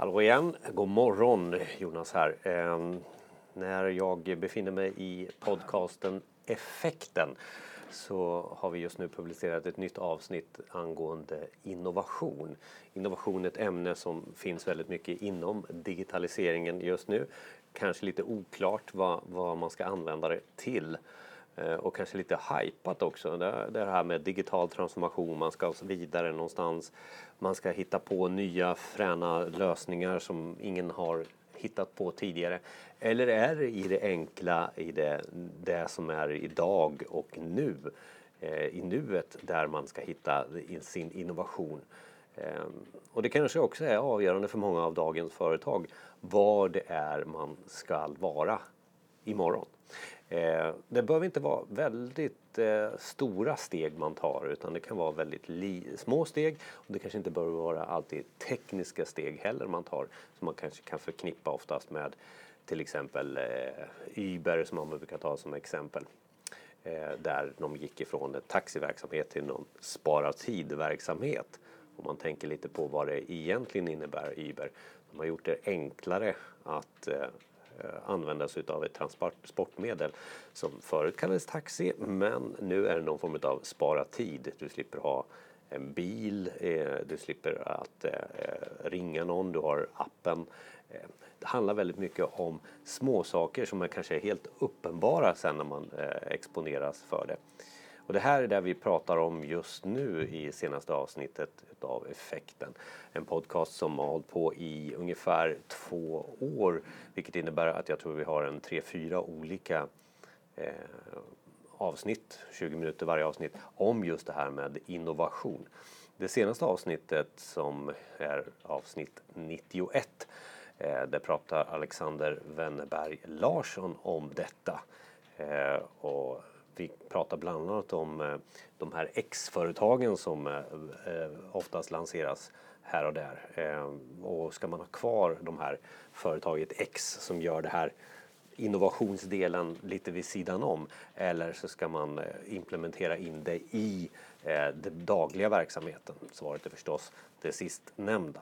Hallå igen, god morgon Jonas här. Eh, när jag befinner mig i podcasten Effekten så har vi just nu publicerat ett nytt avsnitt angående innovation. Innovation är ett ämne som finns väldigt mycket inom digitaliseringen just nu. Kanske lite oklart vad, vad man ska använda det till. Eh, och kanske lite hypat också. Det, här med digital transformation, man ska alltså vidare någonstans. Man ska hitta på nya fräna lösningar som ingen har hittat på tidigare. Eller är det i det enkla, i det, det som är idag och nu, eh, i nuet, där man ska hitta sin innovation. Eh, och det kanske också är avgörande för många av dagens företag var det är man ska vara imorgon. Eh, det behöver inte vara väldigt eh, stora steg man tar utan det kan vara väldigt små steg och det kanske inte behöver vara alltid tekniska steg heller man tar som man kanske kan förknippa oftast med till exempel eh, Uber som man brukar ta som exempel. Eh, där de gick ifrån en taxiverksamhet till någon spara tid-verksamhet. Om man tänker lite på vad det egentligen innebär Uber. De har gjort det enklare att Eh, Eh, använda sig av ett transportmedel som förut kallades taxi men nu är det någon form av spara tid. Du slipper ha en bil, eh, du slipper att eh, ringa någon, du har appen. Det handlar väldigt mycket om små saker som är kanske helt uppenbara sen när man exponeras för det. Och det här är det vi pratar om just nu i senaste avsnittet av Effekten. En podcast som har hållit på i ungefär två år, vilket innebär att jag tror vi har en tre, fyra olika eh, avsnitt, 20 minuter varje avsnitt, om just det här med innovation. Det senaste avsnittet som är avsnitt 91 eh, där pratar Alexander Wennerberg Larsson om detta. Eh, och vi pratar bland annat om eh, de här X-företagen som eh, eh, oftast lanseras här och där. Och ska man ha kvar de här företaget X som gör det här innovationsdelen lite vid sidan om eller så ska man implementera in det i den dagliga verksamheten. Svaret är förstås det sistnämnda.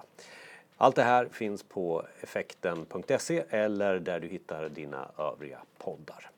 Allt det här finns på effekten.se eller där du hittar dina övriga poddar.